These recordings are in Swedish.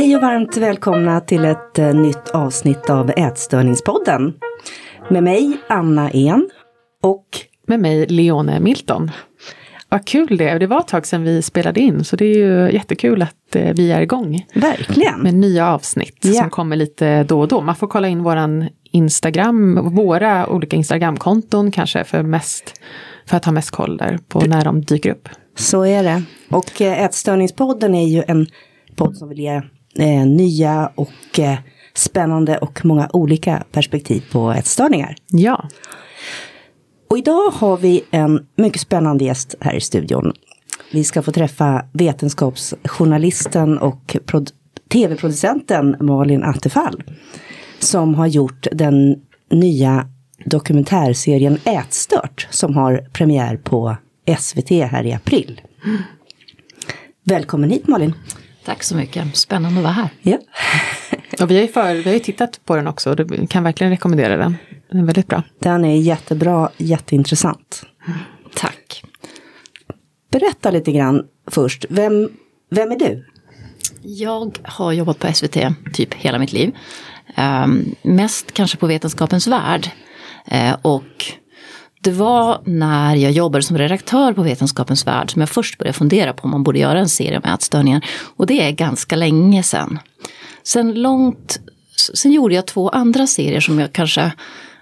Hej och varmt välkomna till ett eh, nytt avsnitt av Ätstörningspodden. Med mig Anna En och med mig Leone Milton. Vad kul det är. Det var ett tag sedan vi spelade in så det är ju jättekul att eh, vi är igång. Verkligen. Med nya avsnitt ja. som kommer lite då och då. Man får kolla in våran Instagram, våra olika Instagramkonton kanske för mest för att ha mest koll där på när de dyker upp. Så är det. Och eh, Ätstörningspodden är ju en podd som vill ge eh, nya och eh, spännande och många olika perspektiv på ätstörningar. Ja. Och idag har vi en mycket spännande gäst här i studion. Vi ska få träffa vetenskapsjournalisten och tv-producenten Malin Attefall. Som har gjort den nya dokumentärserien Ätstört som har premiär på SVT här i april. Mm. Välkommen hit Malin! Tack så mycket, spännande att vara här. Ja. och vi har, ju för, vi har ju tittat på den också och kan verkligen rekommendera den. Den är väldigt bra. Den är jättebra, jätteintressant. Tack. Berätta lite grann först, vem, vem är du? Jag har jobbat på SVT typ hela mitt liv. Um, mest kanske på Vetenskapens Värld. Uh, och det var när jag jobbade som redaktör på Vetenskapens Värld som jag först började fundera på om man borde göra en serie om ätstörningar. Och det är ganska länge sedan. Sen långt, sen gjorde jag två andra serier som jag kanske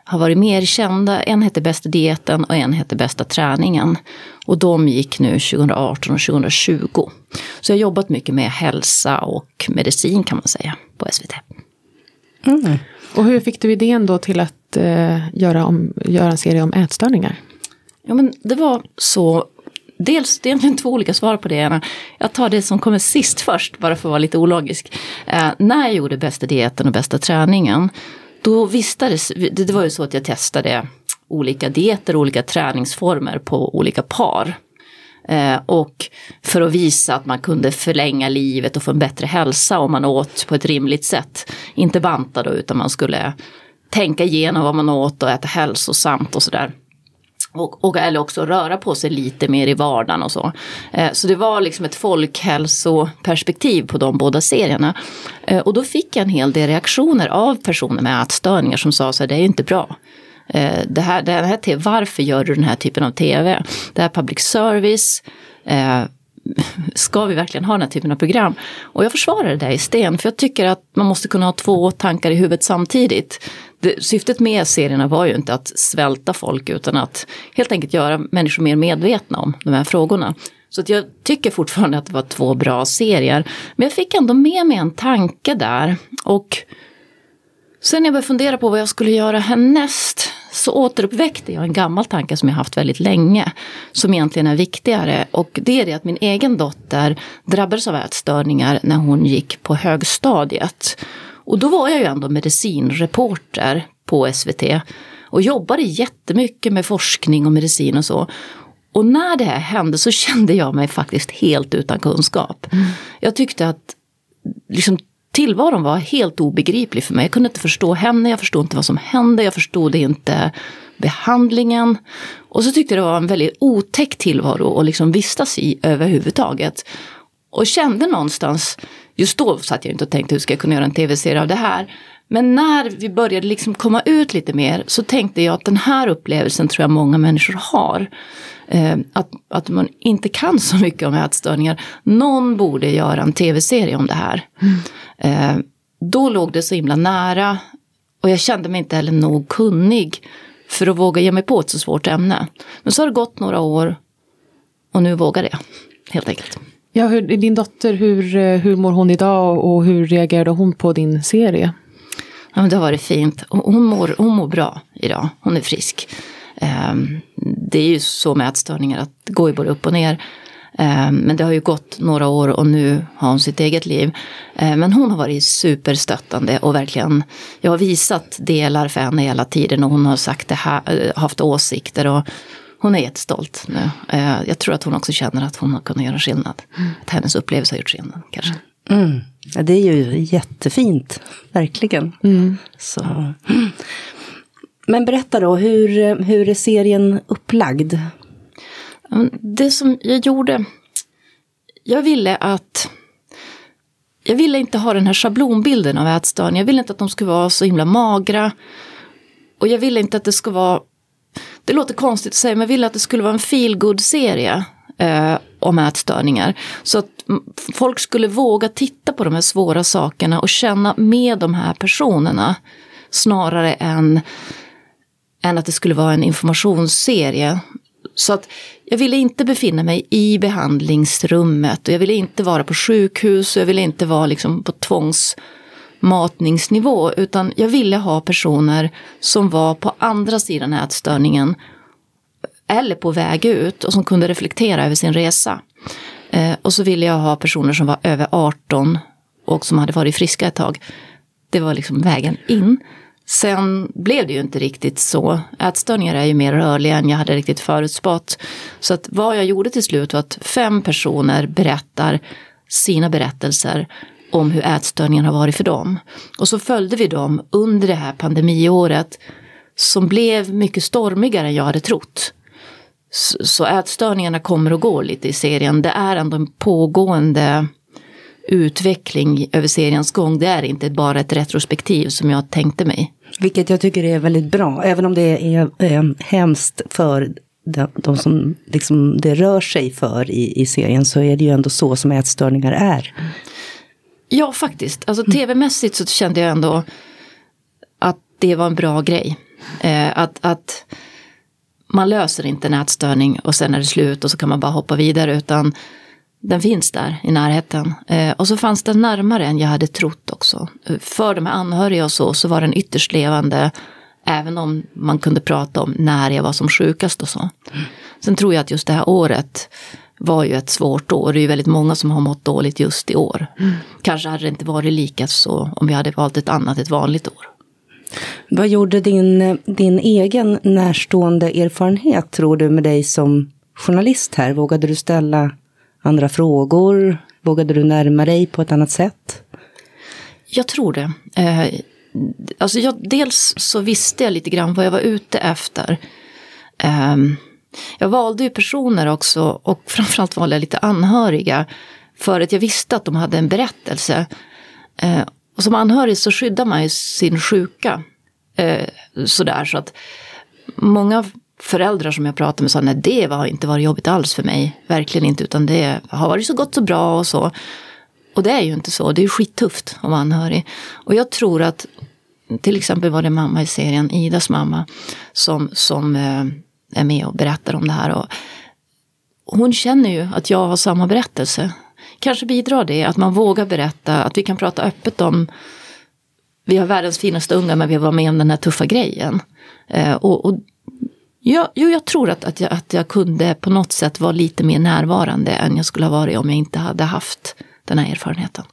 har varit mer kända. En hette Bästa dieten och en hette Bästa träningen. Och de gick nu 2018 och 2020. Så jag har jobbat mycket med hälsa och medicin kan man säga på SVT. Mm. Och hur fick du idén då till att eh, göra, om, göra en serie om ätstörningar? Ja men det var så Dels, det är egentligen två olika svar på det. Jag tar det som kommer sist först, bara för att vara lite ologisk. Eh, när jag gjorde bästa dieten och bästa träningen, då vistades, det, det var ju så att jag testade olika dieter och olika träningsformer på olika par. Eh, och för att visa att man kunde förlänga livet och få en bättre hälsa om man åt på ett rimligt sätt. Inte banta då utan man skulle tänka igenom vad man åt och äta hälsosamt och sådär. Och, och, eller också röra på sig lite mer i vardagen och så. Eh, så det var liksom ett folkhälsoperspektiv på de båda serierna. Eh, och då fick jag en hel del reaktioner av personer med ätstörningar som sa så här, det är inte bra. Eh, det här, det här TV, varför gör du den här typen av tv? Det här är public service. Eh, ska vi verkligen ha den här typen av program? Och jag försvarar det där i sten, för jag tycker att man måste kunna ha två tankar i huvudet samtidigt. Det, syftet med serierna var ju inte att svälta folk utan att helt enkelt göra människor mer medvetna om de här frågorna. Så att jag tycker fortfarande att det var två bra serier. Men jag fick ändå med mig en tanke där. Och sen när jag började fundera på vad jag skulle göra härnäst så återuppväckte jag en gammal tanke som jag haft väldigt länge. Som egentligen är viktigare. Och det är det att min egen dotter drabbades av ätstörningar när hon gick på högstadiet. Och då var jag ju ändå medicinreporter på SVT. Och jobbade jättemycket med forskning och medicin och så. Och när det här hände så kände jag mig faktiskt helt utan kunskap. Mm. Jag tyckte att liksom, tillvaron var helt obegriplig för mig. Jag kunde inte förstå henne, jag förstod inte vad som hände, jag förstod inte behandlingen. Och så tyckte jag det var en väldigt otäck tillvaro att liksom vistas i överhuvudtaget. Och kände någonstans, just då satt jag inte och tänkte hur ska jag kunna göra en tv-serie av det här. Men när vi började liksom komma ut lite mer så tänkte jag att den här upplevelsen tror jag många människor har. Eh, att, att man inte kan så mycket om ätstörningar. Någon borde göra en tv-serie om det här. Mm. Eh, då låg det så himla nära och jag kände mig inte heller nog kunnig för att våga ge mig på ett så svårt ämne. Men så har det gått några år och nu vågar jag helt enkelt. Ja, hur, din dotter, hur, eh, hur mår hon idag och hur reagerade hon på din serie? Ja, men det har varit fint. Hon mår, hon mår bra idag, hon är frisk. Ehm, det är ju så med ätstörningar att det går ju både upp och ner. Ehm, men det har ju gått några år och nu har hon sitt eget liv. Ehm, men hon har varit superstöttande och verkligen, jag har visat delar för henne hela tiden och hon har sagt det här, eh, haft åsikter och hon är jättestolt nu. Uh, jag tror att hon också känner att hon har kunnat göra skillnad. Mm. Att hennes upplevelse har gjort skillnad kanske. Mm. Ja, det är ju jättefint, verkligen. Mm. Så. Men berätta då, hur, hur är serien upplagd? Det som jag gjorde, jag ville att jag ville inte ha den här schablonbilden av ätstörning. Jag ville inte att de skulle vara så himla magra. Och jag ville inte att det skulle vara, det låter konstigt att säga, men jag ville att det skulle vara en feel serie eh, om ätstörningar. Så att folk skulle våga titta på de här svåra sakerna och känna med de här personerna. Snarare än, än att det skulle vara en informationsserie. Så att jag ville inte befinna mig i behandlingsrummet och jag ville inte vara på sjukhus och jag ville inte vara liksom på matningsnivå utan jag ville ha personer som var på andra sidan ätstörningen eller på väg ut och som kunde reflektera över sin resa. Eh, och så ville jag ha personer som var över 18 och som hade varit friska ett tag. Det var liksom vägen in. Sen blev det ju inte riktigt så. Ätstörningar är ju mer rörliga än jag hade riktigt förutspått. Så att vad jag gjorde till slut var att fem personer berättar sina berättelser om hur ätstörningen har varit för dem. Och så följde vi dem under det här pandemiåret som blev mycket stormigare än jag hade trott. Så ätstörningarna kommer och går lite i serien. Det är ändå en pågående utveckling över seriens gång. Det är inte bara ett retrospektiv som jag tänkte mig. Vilket jag tycker är väldigt bra, även om det är eh, hemskt för de, de, som liksom det rör sig för i, i serien så är det ju ändå så som ätstörningar är. Ja, faktiskt. Alltså tv-mässigt så kände jag ändå att det var en bra grej. Eh, att, att man löser inte en ätstörning och sen är det slut och så kan man bara hoppa vidare utan den finns där i närheten. Eh, och så fanns den närmare än jag hade trott också. För de här anhöriga och så, så var den ytterst levande. Även om man kunde prata om när jag var som sjukast och så. Sen tror jag att just det här året var ju ett svårt år. Det är ju väldigt många som har mått dåligt just i år. Mm. Kanske hade det inte varit lika så om vi hade valt ett annat, ett vanligt år. Vad gjorde din, din egen närstående erfarenhet, tror du, med dig som journalist här? Vågade du ställa andra frågor? Vågade du närma dig på ett annat sätt? Jag tror det. Eh, alltså jag, dels så visste jag lite grann vad jag var ute efter. Eh, jag valde ju personer också och framförallt valde jag lite anhöriga. För att jag visste att de hade en berättelse. Eh, och som anhörig så skyddar man ju sin sjuka. Eh, sådär så att många föräldrar som jag pratade med sa nej det har inte varit jobbigt alls för mig. Verkligen inte utan det har varit så gott så bra och så. Och det är ju inte så, det är ju skittufft att vara anhörig. Och jag tror att till exempel var det mamma i serien, Idas mamma, som, som eh, är med och berättar om det här. Och hon känner ju att jag har samma berättelse. Kanske bidrar det att man vågar berätta, att vi kan prata öppet om vi har världens finaste unga men vi har varit med om den här tuffa grejen. Eh, och, och Ja, jo, jag tror att, att, jag, att jag kunde på något sätt vara lite mer närvarande än jag skulle ha varit om jag inte hade haft den här erfarenheten.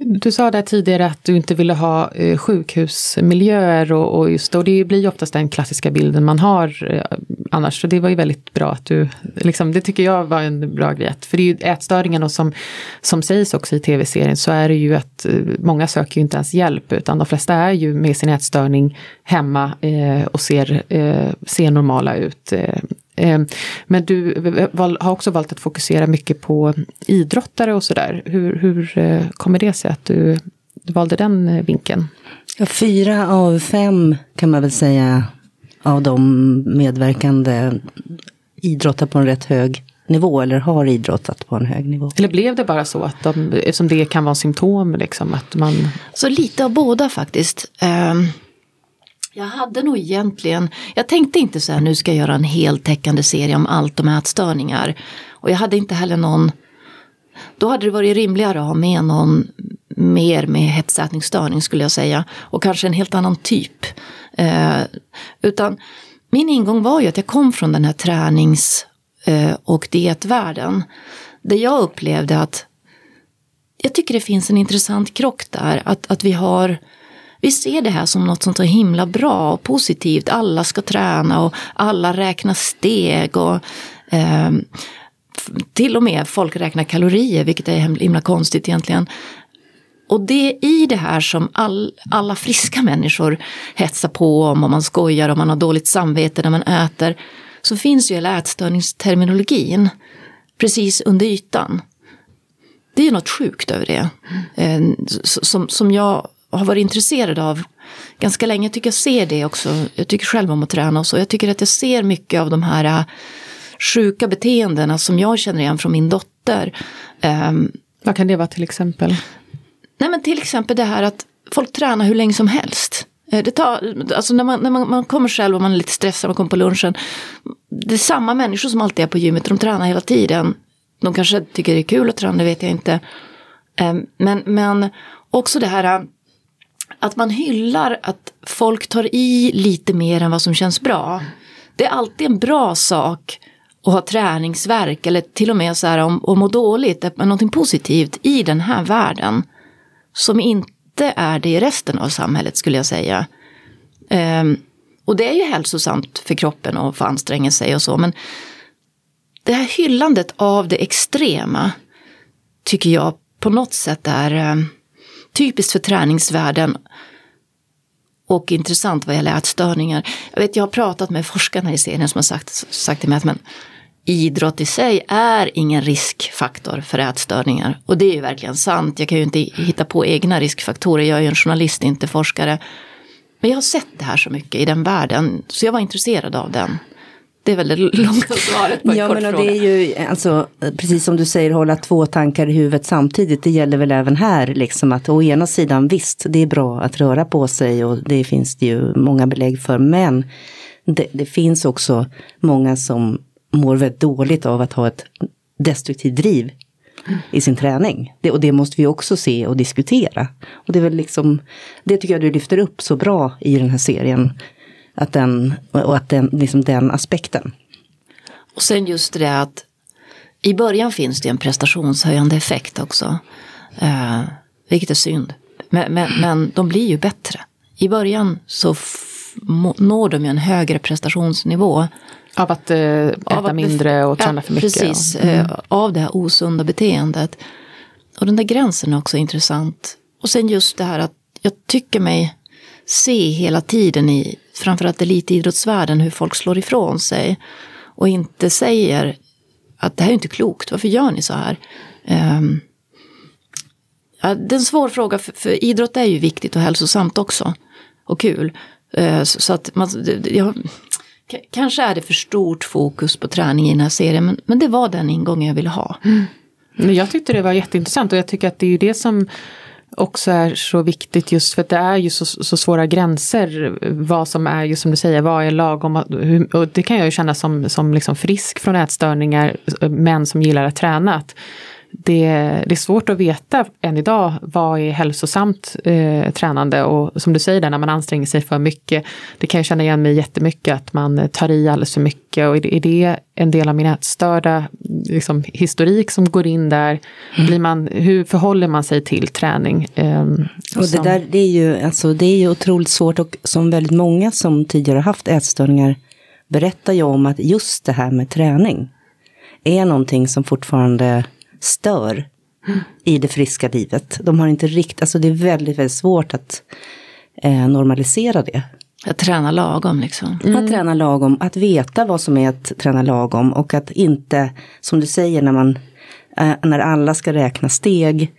Du sa där tidigare att du inte ville ha eh, sjukhusmiljöer och, och just och det blir ju oftast den klassiska bilden man har eh, annars. Så det var ju väldigt bra att du, liksom, det tycker jag var en bra grej. För det är ju ätstörningen och som, som sägs också i tv-serien så är det ju att eh, många söker ju inte ens hjälp utan de flesta är ju med sin ätstörning hemma eh, och ser, eh, ser normala ut. Eh, men du har också valt att fokusera mycket på idrottare och sådär. Hur, hur eh, kommer det sig att du, du valde den eh, vinkeln? Ja, fyra av fem kan man väl säga av de medverkande idrottar på en rätt hög nivå eller har idrottat på en hög nivå. Eller blev det bara så att de, eftersom det kan vara symptom liksom att man... Så lite av båda faktiskt. Um... Jag hade nog egentligen, jag tänkte inte så här nu ska jag göra en heltäckande serie om allt om ätstörningar. Och jag hade inte heller någon, då hade det varit rimligare att ha med någon mer med hetsätningsstörning skulle jag säga. Och kanske en helt annan typ. Eh, utan min ingång var ju att jag kom från den här tränings eh, och dietvärlden. Där jag upplevde att jag tycker det finns en intressant krock där. Att, att vi har vi ser det här som något sånt himla bra och positivt. Alla ska träna och alla räknar steg. och eh, Till och med folk räknar kalorier, vilket är himla konstigt egentligen. Och det är i det här som all, alla friska människor hetsar på om, om man skojar, om man har dåligt samvete när man äter. Så finns ju hela ätstörningsterminologin precis under ytan det är något sjukt över det. Eh, som, som jag har varit intresserad av ganska länge. Jag tycker jag ser det också. Jag tycker själv om att träna och så. Jag tycker att jag ser mycket av de här uh, sjuka beteendena som jag känner igen från min dotter. Um, Vad kan det vara till exempel? Nej men till exempel det här att folk tränar hur länge som helst. Eh, det tar, alltså när man, när man, man kommer själv och man är lite stressad, man kommer på lunchen. Det är samma människor som alltid är på gymmet, de tränar hela tiden. De kanske tycker det är kul att träna, det vet jag inte. Ehm, men, men också det här att man hyllar att folk tar i lite mer än vad som känns bra. Det är alltid en bra sak att ha träningsverk eller till och med så här om, om må dåligt, men någonting positivt i den här världen. Som inte är det i resten av samhället skulle jag säga. Um, och det är ju hälsosamt för kroppen att få anstränga sig och så, men det här hyllandet av det extrema tycker jag på något sätt är um, typiskt för träningsvärlden och intressant vad gäller ätstörningar. Jag, vet, jag har pratat med forskarna i serien som har sagt, sagt till mig att men, idrott i sig är ingen riskfaktor för ätstörningar. Och det är ju verkligen sant. Jag kan ju inte hitta på egna riskfaktorer. Jag är ju en journalist, inte forskare. Men jag har sett det här så mycket i den världen. Så jag var intresserad av den. Det är väl det långa svaret på en ja, kort men fråga. Det är ju alltså, precis som du säger, hålla två tankar i huvudet samtidigt. Det gäller väl även här, liksom att å ena sidan visst, det är bra att röra på sig och det finns det ju många belägg för. Men det, det finns också många som mår väldigt dåligt av att ha ett destruktivt driv i sin träning. Det, och det måste vi också se och diskutera. Och det är väl liksom, det tycker jag du lyfter upp så bra i den här serien. Att den, och att den, liksom den aspekten. Och sen just det att i början finns det en prestationshöjande effekt också. Eh, vilket är synd. Men, men, men de blir ju bättre. I början så når de ju en högre prestationsnivå. Av att eh, äta av att mindre och träna för mycket? Precis, mm. eh, av det här osunda beteendet. Och den där gränsen är också intressant. Och sen just det här att jag tycker mig se hela tiden i framförallt elitidrottsvärlden hur folk slår ifrån sig. Och inte säger att det här är inte klokt, varför gör ni så här? Um, ja, det är en svår fråga, för, för, idrott är ju viktigt och hälsosamt också. Och kul. Uh, så, så, att man, jag, kanske är det för stort fokus på träning i den här serien, men, men det var den ingången jag ville ha. Mm. Men jag tyckte det var jätteintressant och jag tycker att det är ju det som också är så viktigt just för att det är ju så, så svåra gränser vad som är, just som du säger, vad är lagom och det kan jag ju känna som, som liksom frisk från ätstörningar, män som gillar att träna. Att det, det är svårt att veta än idag vad är hälsosamt eh, tränande och som du säger där, när man anstränger sig för mycket. Det kan jag känna igen mig jättemycket att man tar i alldeles för mycket och är det, är det en del av min ätstörda liksom, historik som går in där? Mm. Blir man, hur förhåller man sig till träning? Eh, och det där det är, ju, alltså, det är ju otroligt svårt och som väldigt många som tidigare haft ätstörningar berättar ju om att just det här med träning är någonting som fortfarande stör i det friska livet. De har inte riktigt, alltså det är väldigt, väldigt svårt att eh, normalisera det. Att träna lagom liksom. Mm. Att träna lagom, att veta vad som är att träna lagom och att inte, som du säger, när man, eh, när alla ska räkna steg,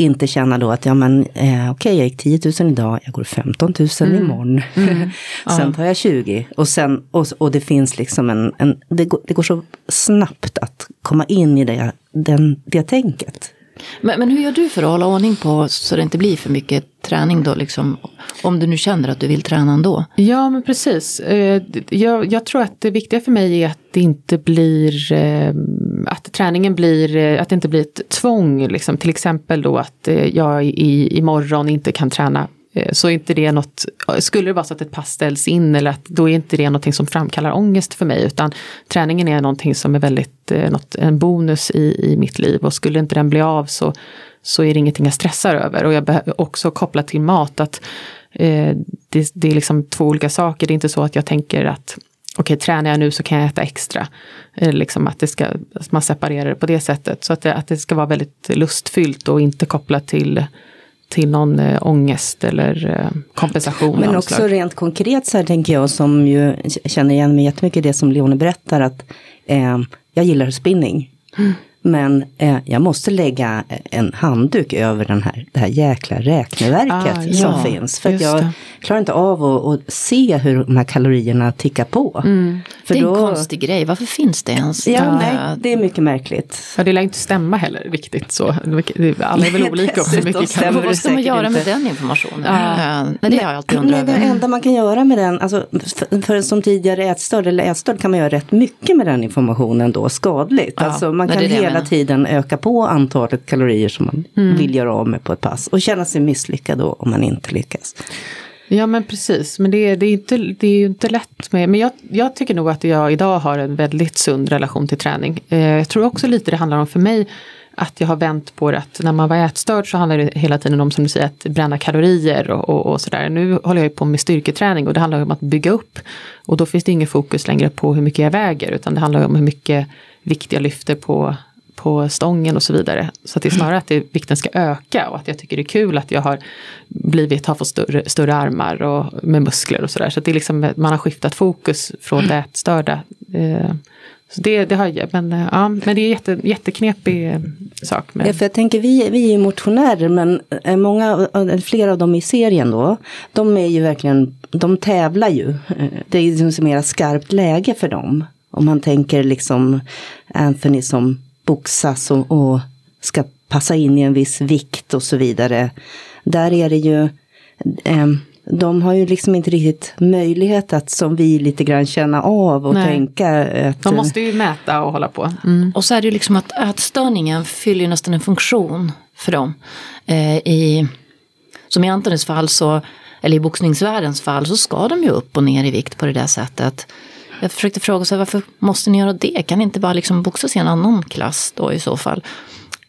inte känna då att ja men eh, okej okay, jag gick 10 000 idag, jag går 15 000 mm. imorgon. Mm. sen tar jag 20 och, sen, och, och det finns liksom en, en det, går, det går så snabbt att komma in i det, den, det tänket. Men, men hur gör du för att hålla ordning på så det inte blir för mycket träning då? Liksom, om du nu känner att du vill träna ändå. Ja men precis. Eh, jag, jag tror att det viktiga för mig är att det inte blir eh, att träningen blir, eh, att det inte blir ett tvång. Liksom. Till exempel då att jag i, imorgon inte kan träna Eh, så är inte det något, skulle det vara så att ett pass ställs in eller att då är inte det någonting som framkallar ångest för mig utan träningen är någonting som är väldigt, eh, något, en bonus i, i mitt liv och skulle inte den bli av så, så är det ingenting jag stressar över. Och jag behöver också koppla till mat att eh, det, det, är liksom två olika saker, det är inte så att jag tänker att okej, tränar jag nu så kan jag äta extra. Eh, liksom att, det ska, att man separerar det på det sättet. Så att det, att det ska vara väldigt lustfyllt och inte kopplat till till någon äh, ångest eller äh, kompensation. Men också rent konkret så här tänker jag som ju känner igen mig jättemycket i det som Leone berättar att äh, jag gillar spinning. Mm. Men eh, jag måste lägga en handduk över den här, det här jäkla räkneverket Ah, som ja, finns. För jag det. klarar inte av att, att se hur de här kalorierna tickar på. Mm. För det är en då- konstig grej, varför finns det ens? Ja, Eh, nej, det är mycket märkligt. Ja, det lär inte stämma heller riktigt så. Alla är väl Nej, olika också. Mycket stämmer Vad ska man göra med inte. den informationen? Ja. Eh, nej, det har jag alltid undrat Nej, det enda man kan göra med den, alltså för, för en som tidigare ätstörd eller ätstörd kan man göra rätt mycket med den informationen då, skadligt. Ja, alltså man men kan hela tiden öka på antalet kalorier som man Mm. vill göra av med på ett pass. Och känna sig misslyckad då om man inte lyckas. Ja men precis, men det, är- det, är, inte, det är ju inte lätt med, men jag, jag tycker nog att jag idag har en väldigt sund relation till träning. Eh, jag tror också lite det handlar om för mig att jag har vänt på det att när man var ätstörd så handlar det hela tiden om som du säger att bränna kalorier och, och, och sådär. Nu håller jag ju på med styrketräning och det handlar om att bygga upp. Och då finns det ingen fokus längre på hur mycket jag väger utan det handlar om hur mycket vikt jag lyfter på på stången och så vidare. Så att det är snarare att det, vikten ska öka och att jag tycker det är kul att jag har blivit, har fått större, större armar och med muskler och sådär. Så att det är liksom, man har skiftat fokus från det ätstörda. Eh, så det, det har jag, men, eh, ja, men det är jätte, jätteknepig eh, sak. Men, Ja, för jag tänker, vi, vi är ju motionärer, men många, flera av dem i serien då, de är ju verkligen, de tävlar ju. Det är ju liksom mera skarpt läge för dem. Om man tänker liksom Anthony som boxas och, och ska passa in i en viss vikt och så vidare. Där är det ju, eh, de har ju liksom inte riktigt möjlighet att som vi lite grann känna av och Nej. tänka. Att, de måste ju mäta och hålla på. Mm. Och så är det ju liksom att ätstörningen fyller ju nästan en funktion för dem. Eh, i, som i Antonis fall så, eller i boxningsvärldens fall så ska de ju upp och ner i vikt på det där sättet. Jag försökte fråga så här, varför måste ni göra det? Kan ni inte bara liksom boxas i en annan klass då i så fall?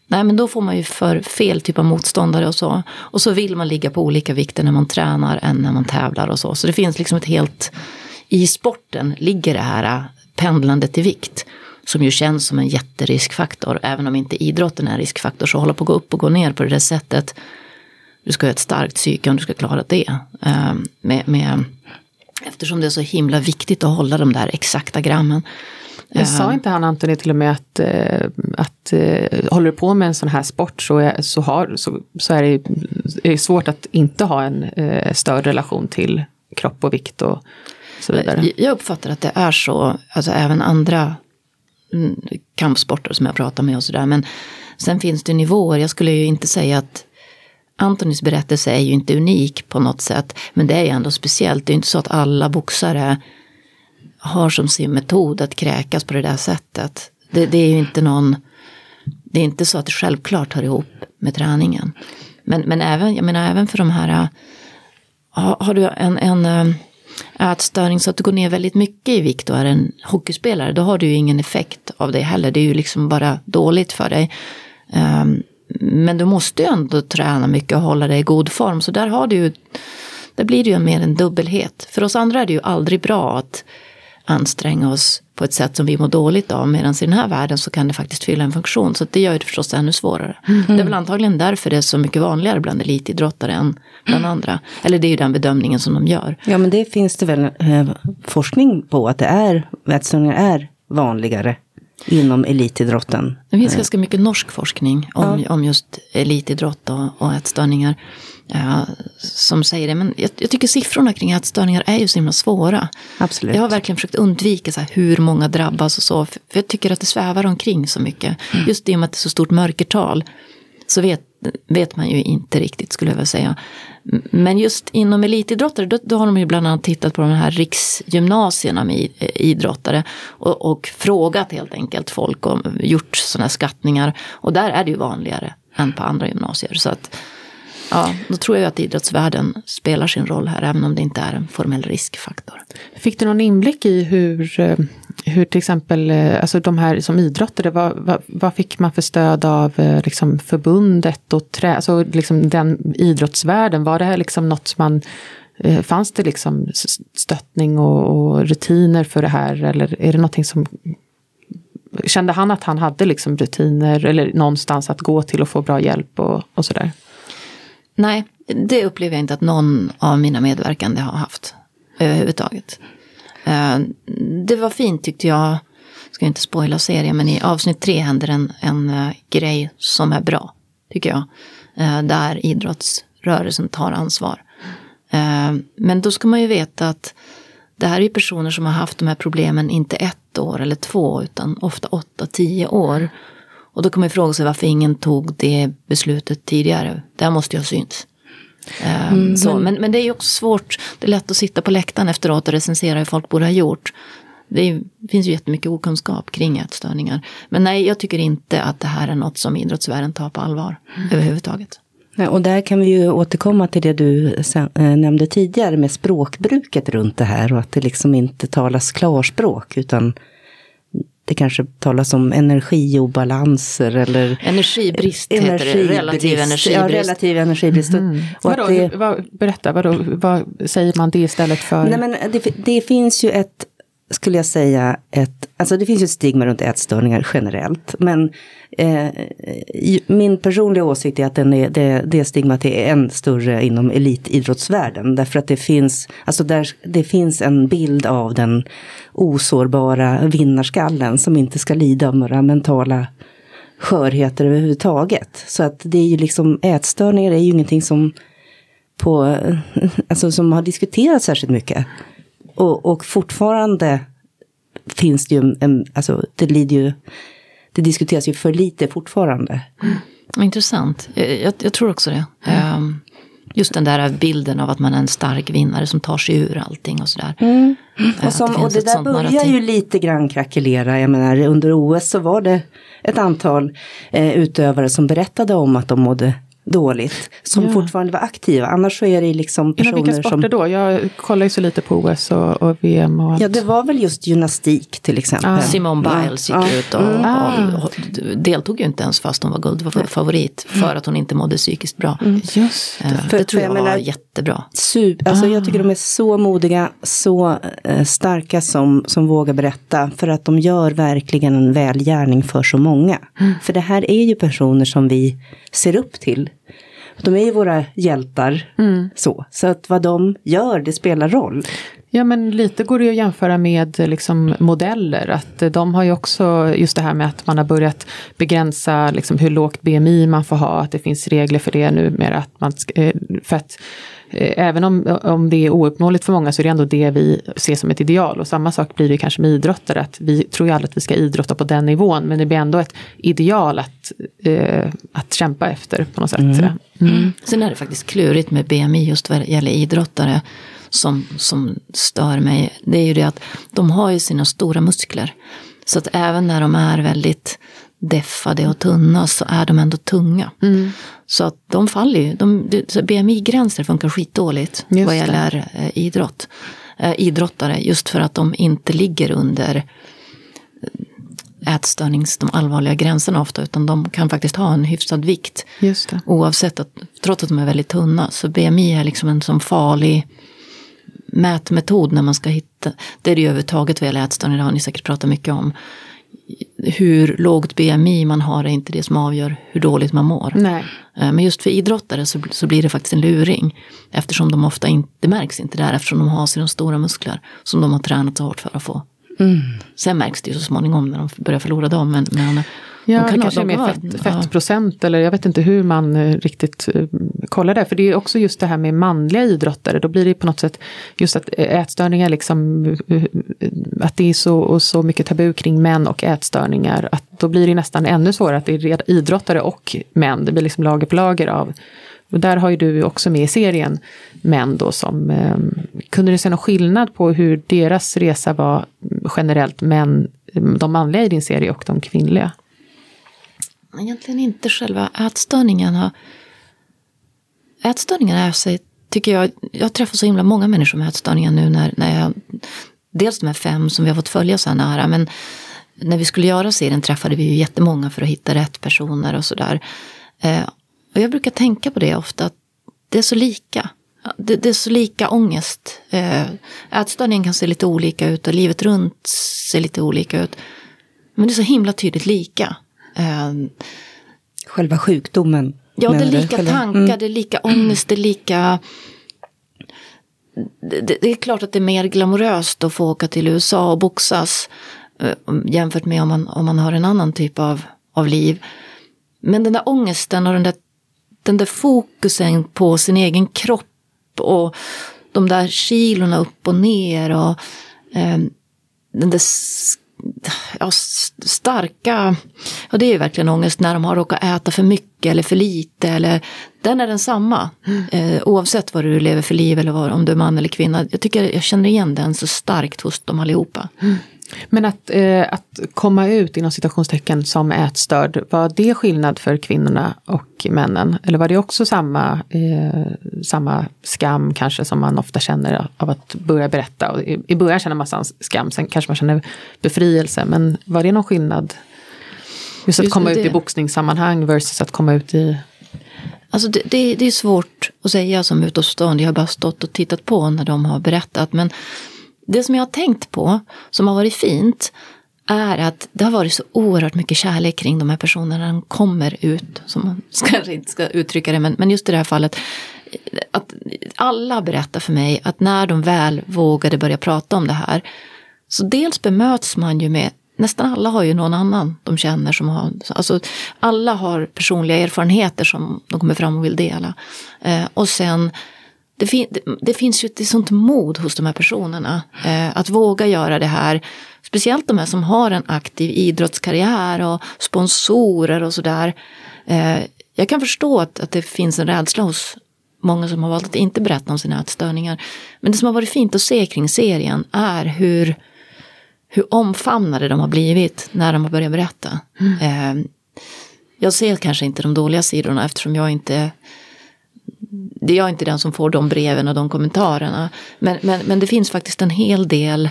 Nej men då får man ju för fel typ av motståndare och så. Och så vill man ligga på olika vikter när man tränar än när man tävlar och så. Så det finns liksom ett helt, i sporten ligger det här äh, pendlandet i vikt. Som ju känns som en jätteriskfaktor. Även om inte idrotten är en riskfaktor så hålla på att gå upp och gå ner på det där sättet. Du ska ha ett starkt psyke om du ska klara det. Ehm, med, med, eftersom det är så himla viktigt att hålla de där exakta grammen. Jag sa inte han Antoni till och med att, eh, att eh, håller du på med en sån här sport så är, så har, så, så är det, är det svårt att inte ha en eh, störd relation till kropp och vikt och så vidare. Jag uppfattar att det är så, alltså även andra mm, kampsporter som jag pratar med och sådär. Men sen finns det nivåer, jag skulle ju inte säga att Antonis berättelse är ju inte unik på något sätt. Men det är ju ändå speciellt, det är inte så att alla boxare har som sin metod att kräkas på det där sättet. Det, det är ju inte någon, det är inte så att det självklart hör ihop med träningen. Men, men även, jag menar även för de här, har, har du en, en eh, ätstörning så att du går ner väldigt mycket i vikt och är en hockeyspelare, då har du ju ingen effekt av det heller. Det är ju liksom bara dåligt för dig. Um, men du måste ju ändå träna mycket och hålla dig i god form. Så där har du där blir det ju mer en dubbelhet. För oss andra är det ju aldrig bra att anstränga oss på ett sätt som vi mår dåligt av. Medan i den här världen så kan det faktiskt fylla en funktion. Så det gör det förstås ännu svårare. Det är väl antagligen därför det är så mycket vanligare bland elitidrottare än bland andra. Eller det är ju den bedömningen som de gör. Ja, men det finns det väl eh, forskning på att det är, ätstörningar är vanligare inom elitidrotten. Det finns ganska mycket norsk forskning om, om just elitidrott och, och ätstörningar. Ja, som säger det, men jag, jag tycker siffrorna kring ätstörningar är ju så himla svåra. Absolut. Jag har verkligen försökt undvika så här, hur många drabbas och så. För jag tycker att det svävar omkring så mycket. Just i och med att det är så stort mörkertal. Så vet, vet man ju inte riktigt skulle jag vilja säga. Mm, men just inom elitidrottare då, då har de ju bland annat tittat på de här riksgymnasierna med eh, idrottare. Och, och frågat helt enkelt folk och gjort sådana här skattningar. Och där är det ju vanligare än på andra gymnasier. Så att ja, då tror jag att idrottsvärlden spelar sin roll här. Även om det inte är en formell riskfaktor. Fick du någon inblick i hur, eh, hur till exempel, eh, alltså de här som idrottade, vad, vad, vad fick man för stöd av eh, liksom förbundet och trä, alltså liksom den idrottsvärlden? Var det här liksom något som man, eh, fanns det liksom stöttning och, och rutiner för det här? Eller är det någonting som, kände han att han hade liksom rutiner eller någonstans att gå till och få bra hjälp och, och sådär? Nej, det upplever jag inte att någon av mina medverkande har haft överhuvudtaget. Eh, det var fint tyckte jag. ska inte spoila serien, men i avsnitt tre händer en, en eh, grej som är bra, tycker jag. Eh, där idrottsrörelsen tar ansvar. Men då ska man ju veta att det här är personer som har haft de här problemen inte ett år eller två, utan ofta åtta, tio år. Och då kan man ju fråga sig varför ingen tog det beslutet tidigare. Det här måste ju ha synts. Mm, så, men, men det är ju också svårt, det är lätt att sitta på läktaren efteråt och recensera hur folk borde ha gjort. Det är, finns ju jättemycket okunskap kring ätstörningar. Men nej, jag tycker inte att det här är något som idrottsvärlden tar på allvar mm. överhuvudtaget. Ja, och där kan vi ju återkomma till det du äh, nämnde tidigare med språkbruket runt det här och att det liksom inte talas klarspråk utan det kanske talas om energiobalanser eller Energibrist heter energibrist, det, relativ energibrist. Ja, relativ energibrist. Mm. Och vadå, det, vad, berätta, vadå, vad säger man det istället för? Nej, men det, det finns ju ett skulle jag säga ett, alltså det finns ju ett stigma runt ätstörningar generellt. Men eh, min personliga åsikt är att den är, det, det stigmat är än större inom elitidrottsvärlden. Därför att det finns, alltså där, det finns en bild av den osårbara vinnarskallen som inte ska lida av några mentala skörheter överhuvudtaget. Så att det är ju liksom, ätstörningar är ju ingenting som på, alltså som har diskuterats särskilt mycket. Och, och fortfarande finns det ju en, alltså det lider ju, det diskuteras ju för lite fortfarande. Mm. Intressant, jag, jag, tror också det. Mm. Just den där bilden av att man är en stark vinnare som tar sig ur allting och sådär. Mm. Och, som, det, och det där börjar narrativ. ju lite grann krackelera. Jag menar under OS så var det ett antal eh, utövare som berättade om att de mådde dåligt. Som ja. fortfarande var aktiva. Annars så är det liksom personer Inom vilka sporter som... då? Jag kollar ju så lite på OS och, och VM och allt. Ja, det var väl just gymnastik till exempel. Ah. Simone Biles gick ah. ut och, mm. och, och, deltog ju inte ens fast hon var guldfavorit. För att hon inte mådde psykiskt bra. Mm. Just det. För, det tror jag, jag var jättebra. Super, alltså ah. Jag tycker de är så modiga, så äh, starka som, som vågar berätta. För att de gör verkligen en välgärning för så många. Mm. För det här är ju personer som vi ser upp till. De är ju våra hjältar. Mm. Så. så att vad de gör, det spelar roll. Ja men lite går det att jämföra med liksom, modeller. Att de har ju också just det här med att man har börjat begränsa liksom, hur lågt BMI man får ha. Att det finns regler för det numera. Att man, eh, för att Eh, även om, om det är ouppnåeligt för många så är det ändå det vi ser som ett ideal. Och samma sak blir det kanske med idrottare, att vi tror ju aldrig att vi ska idrotta på den nivån, men det blir ändå ett ideal att, eh, att kämpa efter på något sätt. Mm. Mm. Sen är det faktiskt klurigt med BMI just vad gäller idrottare som, som stör mig. Det är ju det att de har ju sina stora muskler. Så att även när de är väldigt deffade och tunna så är de ändå tunga. Mm. Så att de faller ju. De, BMI-gränser funkar skitdåligt just vad gäller eh, idrott. Eh, idrottare just för att de inte ligger under eh, ätstörnings, de allvarliga gränserna ofta, utan de kan faktiskt ha en hyfsad vikt. Oavsett att, trots att de är väldigt tunna. Så BMI är liksom en sån farlig mätmetod när man ska hitta, det är det ju överhuvudtaget vad gäller ätstörningar, det har ni säkert pratat mycket om hur lågt BMI man har är inte det som avgör hur dåligt man mår. Nej. Eh, men just för idrottare så, så blir det faktiskt en luring. Eftersom de ofta inte, det märks inte där eftersom de har sina stora muskler. Som de har tränat så hårt för att få. Mm. Sen märks det ju så småningom när de börjar förlora dem. Men, men Ja, det kanske är mer fett, fettprocent ja. eller jag vet inte hur man eh, riktigt kolla det. För det är också just det här med manliga idrottare. Då blir det på något sätt just att eh, ätstörningar liksom, eh, att det är så, så mycket tabu kring män och ätstörningar. Att då blir det nästan ännu svårare att det är idrottare och män. Det blir liksom lager på lager av och där har ju du också med i serien män då som, eh, kunde du se någon skillnad på hur deras resa var generellt, män, de manliga i din serie och de kvinnliga? egentligen inte själva ätstörningarna. Ätstörningar är sig, tycker jag, jag träffar så himla många människor med ätstörningar nu när, när jag, dels de här fem som vi har fått följa så här nära, men när vi skulle göra serien träffade vi ju jättemånga för att hitta rätt personer och sådär. Eh, och jag brukar tänka på det ofta, att det är så lika. Det, det är så lika ångest. Eh, ätstörningen kan se lite olika ut och livet runt ser lite olika ut. Men det är så himla tydligt lika. Eh, Själva sjukdomen? Ja, det är lika själva, tankar, mm. det är lika ångest, det är lika... Det, det, är klart att det är mer glamoröst att få åka till USA och boxas. eh, jämfört med om man, om man har en annan typ av, av liv. Men den där ångesten och den där, den där fokusen på sin egen kropp och de där kilorna upp och ner och eh, den där ja, starka, ja det är ju verkligen ångest när de har råkat äta för mycket eller för lite. Eller, den är densamma mm. eh, oavsett vad du lever för liv eller vad, om du är man eller kvinna. Jag tycker jag känner igen den så starkt hos dem allihopa. Mm. Men att, eh, att komma ut inom citationstecken som ätstörd, var det skillnad för kvinnorna och männen? Eller var det också samma, eh, samma skam kanske som man ofta känner av att börja berätta? Och i, I början känner man skam, sen kanske man känner befrielse. Men var det någon skillnad? Just att Just komma det. ut i boxningssammanhang versus att komma ut i Alltså det, det, det, är svårt att säga som utomstående. Jag har bara stått och tittat på när de har berättat. Men det som jag har tänkt på, som har varit fint, är att det har varit så oerhört mycket kärlek kring de här personerna när de kommer ut. Som man kanske inte ska uttrycka det, men, men just i det här fallet. Att alla berättar för mig att när de väl vågade börja prata om det här. Så dels bemöts man ju med Nästan alla har ju någon annan de känner som har, alltså alla har personliga erfarenheter som de kommer fram och vill dela. Eh, och sen det, fin det, finns ju ett sånt mod hos de här personerna eh, att våga göra det här. Speciellt de här som har en aktiv idrottskarriär och sponsorer och sådär. Eh, jag kan förstå att, att det finns en rädsla hos många som har valt att inte berätta om sina ätstörningar. Men det som har varit fint att se kring serien är hur, hur omfamnade de har blivit när de har börjat berätta. Mm. Eh, jag ser kanske inte de dåliga sidorna eftersom jag inte det är jag inte den som får de breven och de kommentarerna. Men, men, men det finns faktiskt en hel del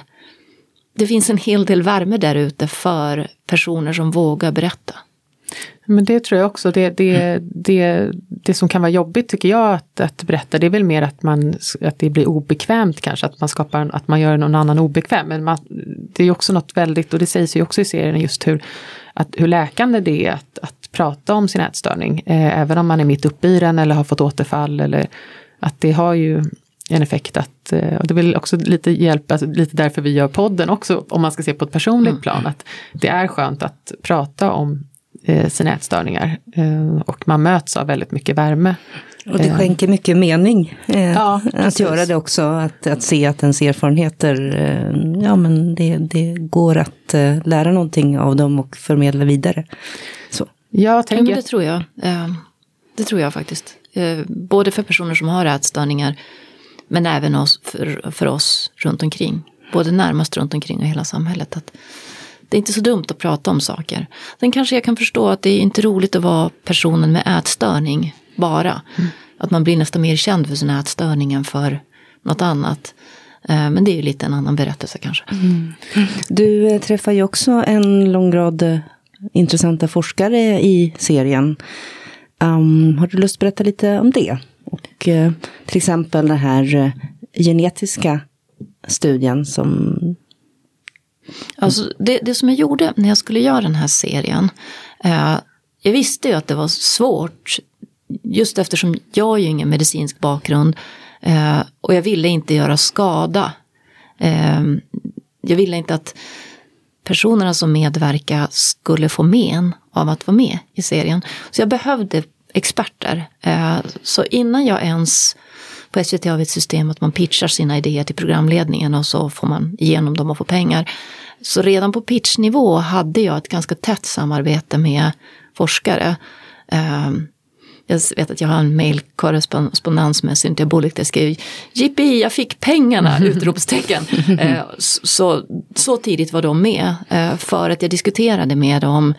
det finns en hel del värme där ute för personer som vågar berätta. Men det tror jag också, det, det, det, det som kan vara jobbigt tycker jag att, att berätta, det är väl mer att, man, att det blir obekvämt kanske, att man skapar, att man gör någon annan obekväm. Men man, det är också något väldigt, och det sägs ju också i serien, just hur, att, hur läkande det är att, att prata om sin ätstörning. Eh, även om man är mitt uppe i den eller har fått återfall. Eller, att det har ju en effekt att, eh, och det vill också lite hjälpa, alltså lite därför vi gör podden också, om man ska se på ett personligt mm. plan, att det är skönt att prata om eh, sina ätstörningar. Eh, och man möts av väldigt mycket värme. Och det skänker mycket mening eh, ja, att göra det också, att, att se att ens erfarenheter, eh, ja men det, det går att eh, lära någonting av dem och förmedla vidare. Så. Jag tänker... Ja, det tror jag. Eh, det tror jag faktiskt. Eh, både för personer som har ätstörningar men även oss, för, för oss runt omkring. Både närmast runt omkring och hela samhället. Att det är inte så dumt att prata om saker. Sen kanske jag kan förstå att det är inte roligt att vara personen med ätstörning bara. Mm. Att man blir nästan mer känd för sin ätstörning än för något annat. Eh, men det är ju lite en annan berättelse kanske. Mm. Du träffar ju också en lång rad intressanta forskare i serien. Um, har du lust att berätta lite om det? Och uh, till exempel den här uh, genetiska studien som... Alltså det, det som jag gjorde när jag skulle göra den här serien. Uh, jag visste ju att det var svårt. Just eftersom jag har ju ingen medicinsk bakgrund. och jag ville inte göra skada. Ehm, jag ville inte att personerna som medverkar skulle få men av att vara med i serien. Så jag behövde experter. Eh, så innan jag ens på SVT har vi ett system att man pitchar sina idéer till programledningen och så får man igenom dem och får pengar. Så redan på pitchnivå hade jag ett ganska tätt samarbete med forskare. Eh, jag vet att jag har en mejlkorrespondens med Cynthia Bullock där jag skrev Jippi, jag fick pengarna! utropstecken. Eh, så, så tidigt var de med eh, för att jag diskuterade med dem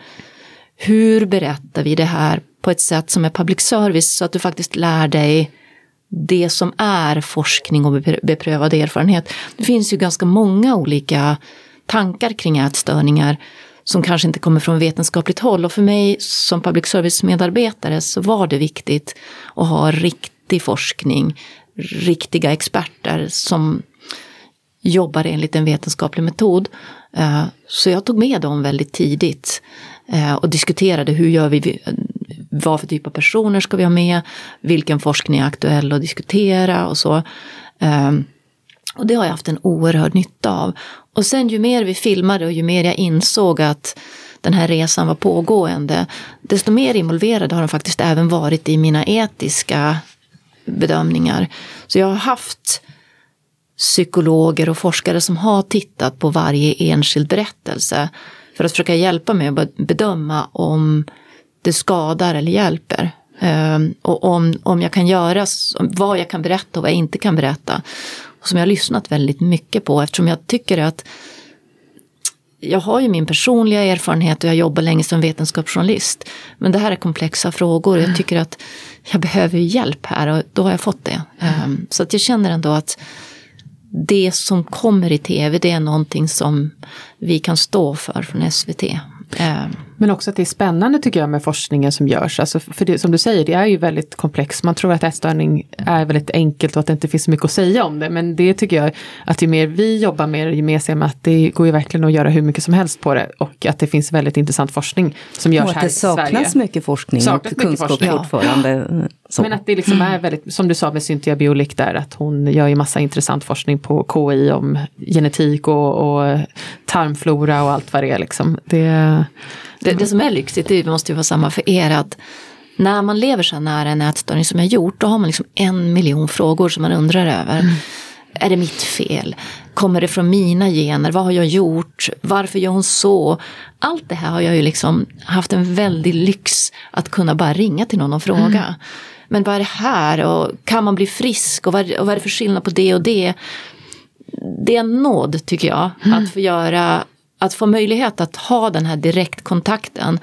hur berättar vi det här på ett sätt som är public service så att du faktiskt lär dig det som är forskning och beprövad erfarenhet. Det finns ju ganska många olika tankar kring ätstörningar som kanske inte kommer från vetenskapligt håll. Och för mig som public service-medarbetare så var det viktigt att ha riktig forskning, riktiga experter som jobbar enligt en vetenskaplig metod. Eh, så jag tog med dem väldigt tidigt eh, och diskuterade hur gör vi, vad för typ av personer ska vi ha med, vilken forskning är aktuell att diskutera och så. Eh, och det har jag haft en oerhörd nytta av. Och sen ju mer vi filmade och ju mer jag insåg att den här resan var pågående, desto mer involverad har de faktiskt även varit i mina etiska bedömningar. Så jag har haft psykologer och forskare som har tittat på varje enskild berättelse för att försöka hjälpa mig att bedöma om det skadar eller hjälper. Ehm, och om, om jag kan göra, vad jag kan berätta och vad jag inte kan berätta. Och som jag har lyssnat väldigt mycket på eftersom jag tycker att jag har ju min personliga erfarenhet och jag jobbar länge som vetenskapsjournalist. Men det här är komplexa frågor och jag tycker att jag behöver hjälp här och då har jag fått det. Um, så att jag känner ändå att det som kommer i tv det är någonting som vi kan stå för från SVT. Men också att det är spännande tycker jag med forskningen som görs. Alltså för det, som du säger, det är ju väldigt komplext. Man tror att ätstörning är väldigt enkelt och att det inte finns så mycket att säga om det. Men det tycker jag att ju mer vi jobbar med det, ju mer ser man att det går ju verkligen att göra hur mycket som helst på det. Och att det finns väldigt intressant forskning som görs här i Sverige. Och att det saknas mycket forskning saknas och kunskap forskning. fortfarande. Ja. Men att det liksom är väldigt, som du sa med Cynthia Biolik där, att hon gör ju massa intressant forskning på KI om genetik och, och tarmflora och allt vad det är liksom. Det, det, det som är lyxigt, det måste ju vara samma för er, att när man lever så nära en ätstörning som jag gjort, då har man liksom en miljon frågor som man undrar över. Mm. Är det mitt fel? Kommer det från mina gener? Vad har jag gjort? Varför gör hon så? Allt det här har jag ju liksom haft en väldig lyx att kunna bara ringa till någon och fråga. Mm. Men vad är det här? Och kan man bli frisk? Och vad, och vad är det för skillnad på det och det? Det är en nåd tycker jag, mm. att få göra att få möjlighet att ha den här direktkontakten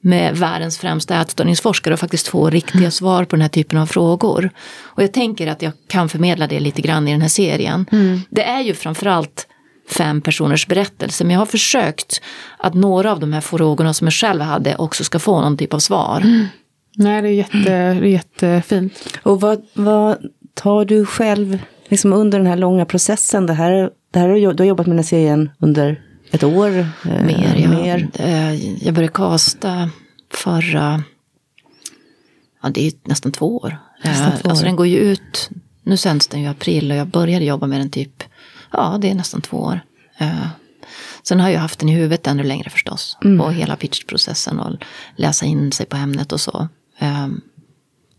med världens främsta ätstörningsforskare och faktiskt få riktiga mm. svar på den här typen av frågor. Och jag tänker att jag kan förmedla det lite grann i den här serien. Mm. Det är ju framförallt fem personers berättelse men jag har försökt att några av de här frågorna som jag själv hade också ska få någon typ av svar. Mm. Nej, det är, jätte, det är jättefint. Och vad, vad tar du själv liksom under den här långa processen? Det här, det här, du har jobbat med den här serien under ett år? Eh, mer, ja. Mer. Eh, jag började kasta förra, ja det är nästan två år. Nästan två år. Alltså den går ju ut, nu sänds den ju i april och jag började jobba med den typ, ja det är nästan två år. Sen har jag haft den i huvudet ännu längre förstås. Mm. Och hela pitchprocessen och läsa in sig på ämnet och så.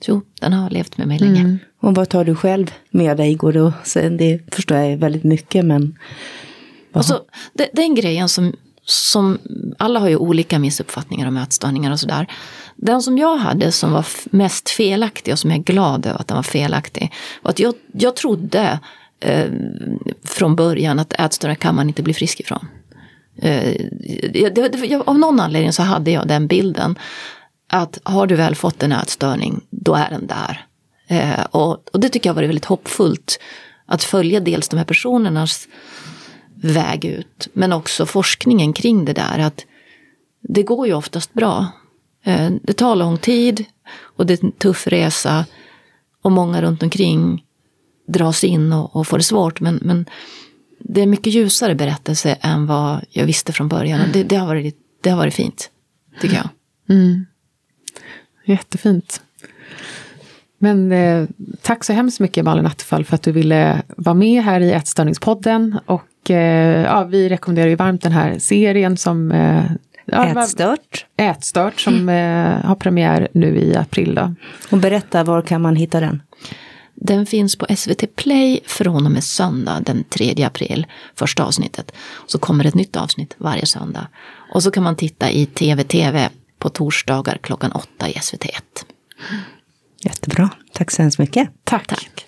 Jo, den har levt med mig länge. Mm. Och vad tar du själv med dig? Går det, det förstår jag är väldigt mycket men Alltså, det, den grejen som, som, alla har ju olika missuppfattningar om ätstörningar och sådär. Den som jag hade som var mest felaktig och som jag är glad över att den var felaktig. Var att jag, jag trodde eh, från början att ätstörningar kan man inte bli frisk ifrån. Eh, det, jag, av någon anledning så hade jag den bilden. Att har du väl fått en ätstörning, då är den där. Eh, och, och det tycker jag var väldigt hoppfullt. Att följa dels de här personernas väg ut. Men också forskningen kring det där att det går ju oftast bra. Eh, det tar lång tid och det är en tuff resa. Och många runt omkring dras in och, och får det svårt. Men, men det är en mycket ljusare berättelse än vad jag visste från början. Det, det har, varit, det har varit fint, tycker jag. Mm. mm. Jättefint. Men eh, tack så hemskt mycket Malin Attefall för att du ville vara med här i Ätstörningspodden. Och Eh, ja, vi rekommenderar ju varmt den här serien som eh, Ätstört. Ätstört som mm. har premiär nu i april. Då. Och berätta, var kan man hitta den? Den finns på SVT Play från och med söndag den 3 april, första avsnittet. Så kommer ett nytt avsnitt varje söndag. Och så kan man titta i TV-TV på torsdagar klockan åtta i SVT1. Jättebra, tack så hemskt mycket. Tack. Tack.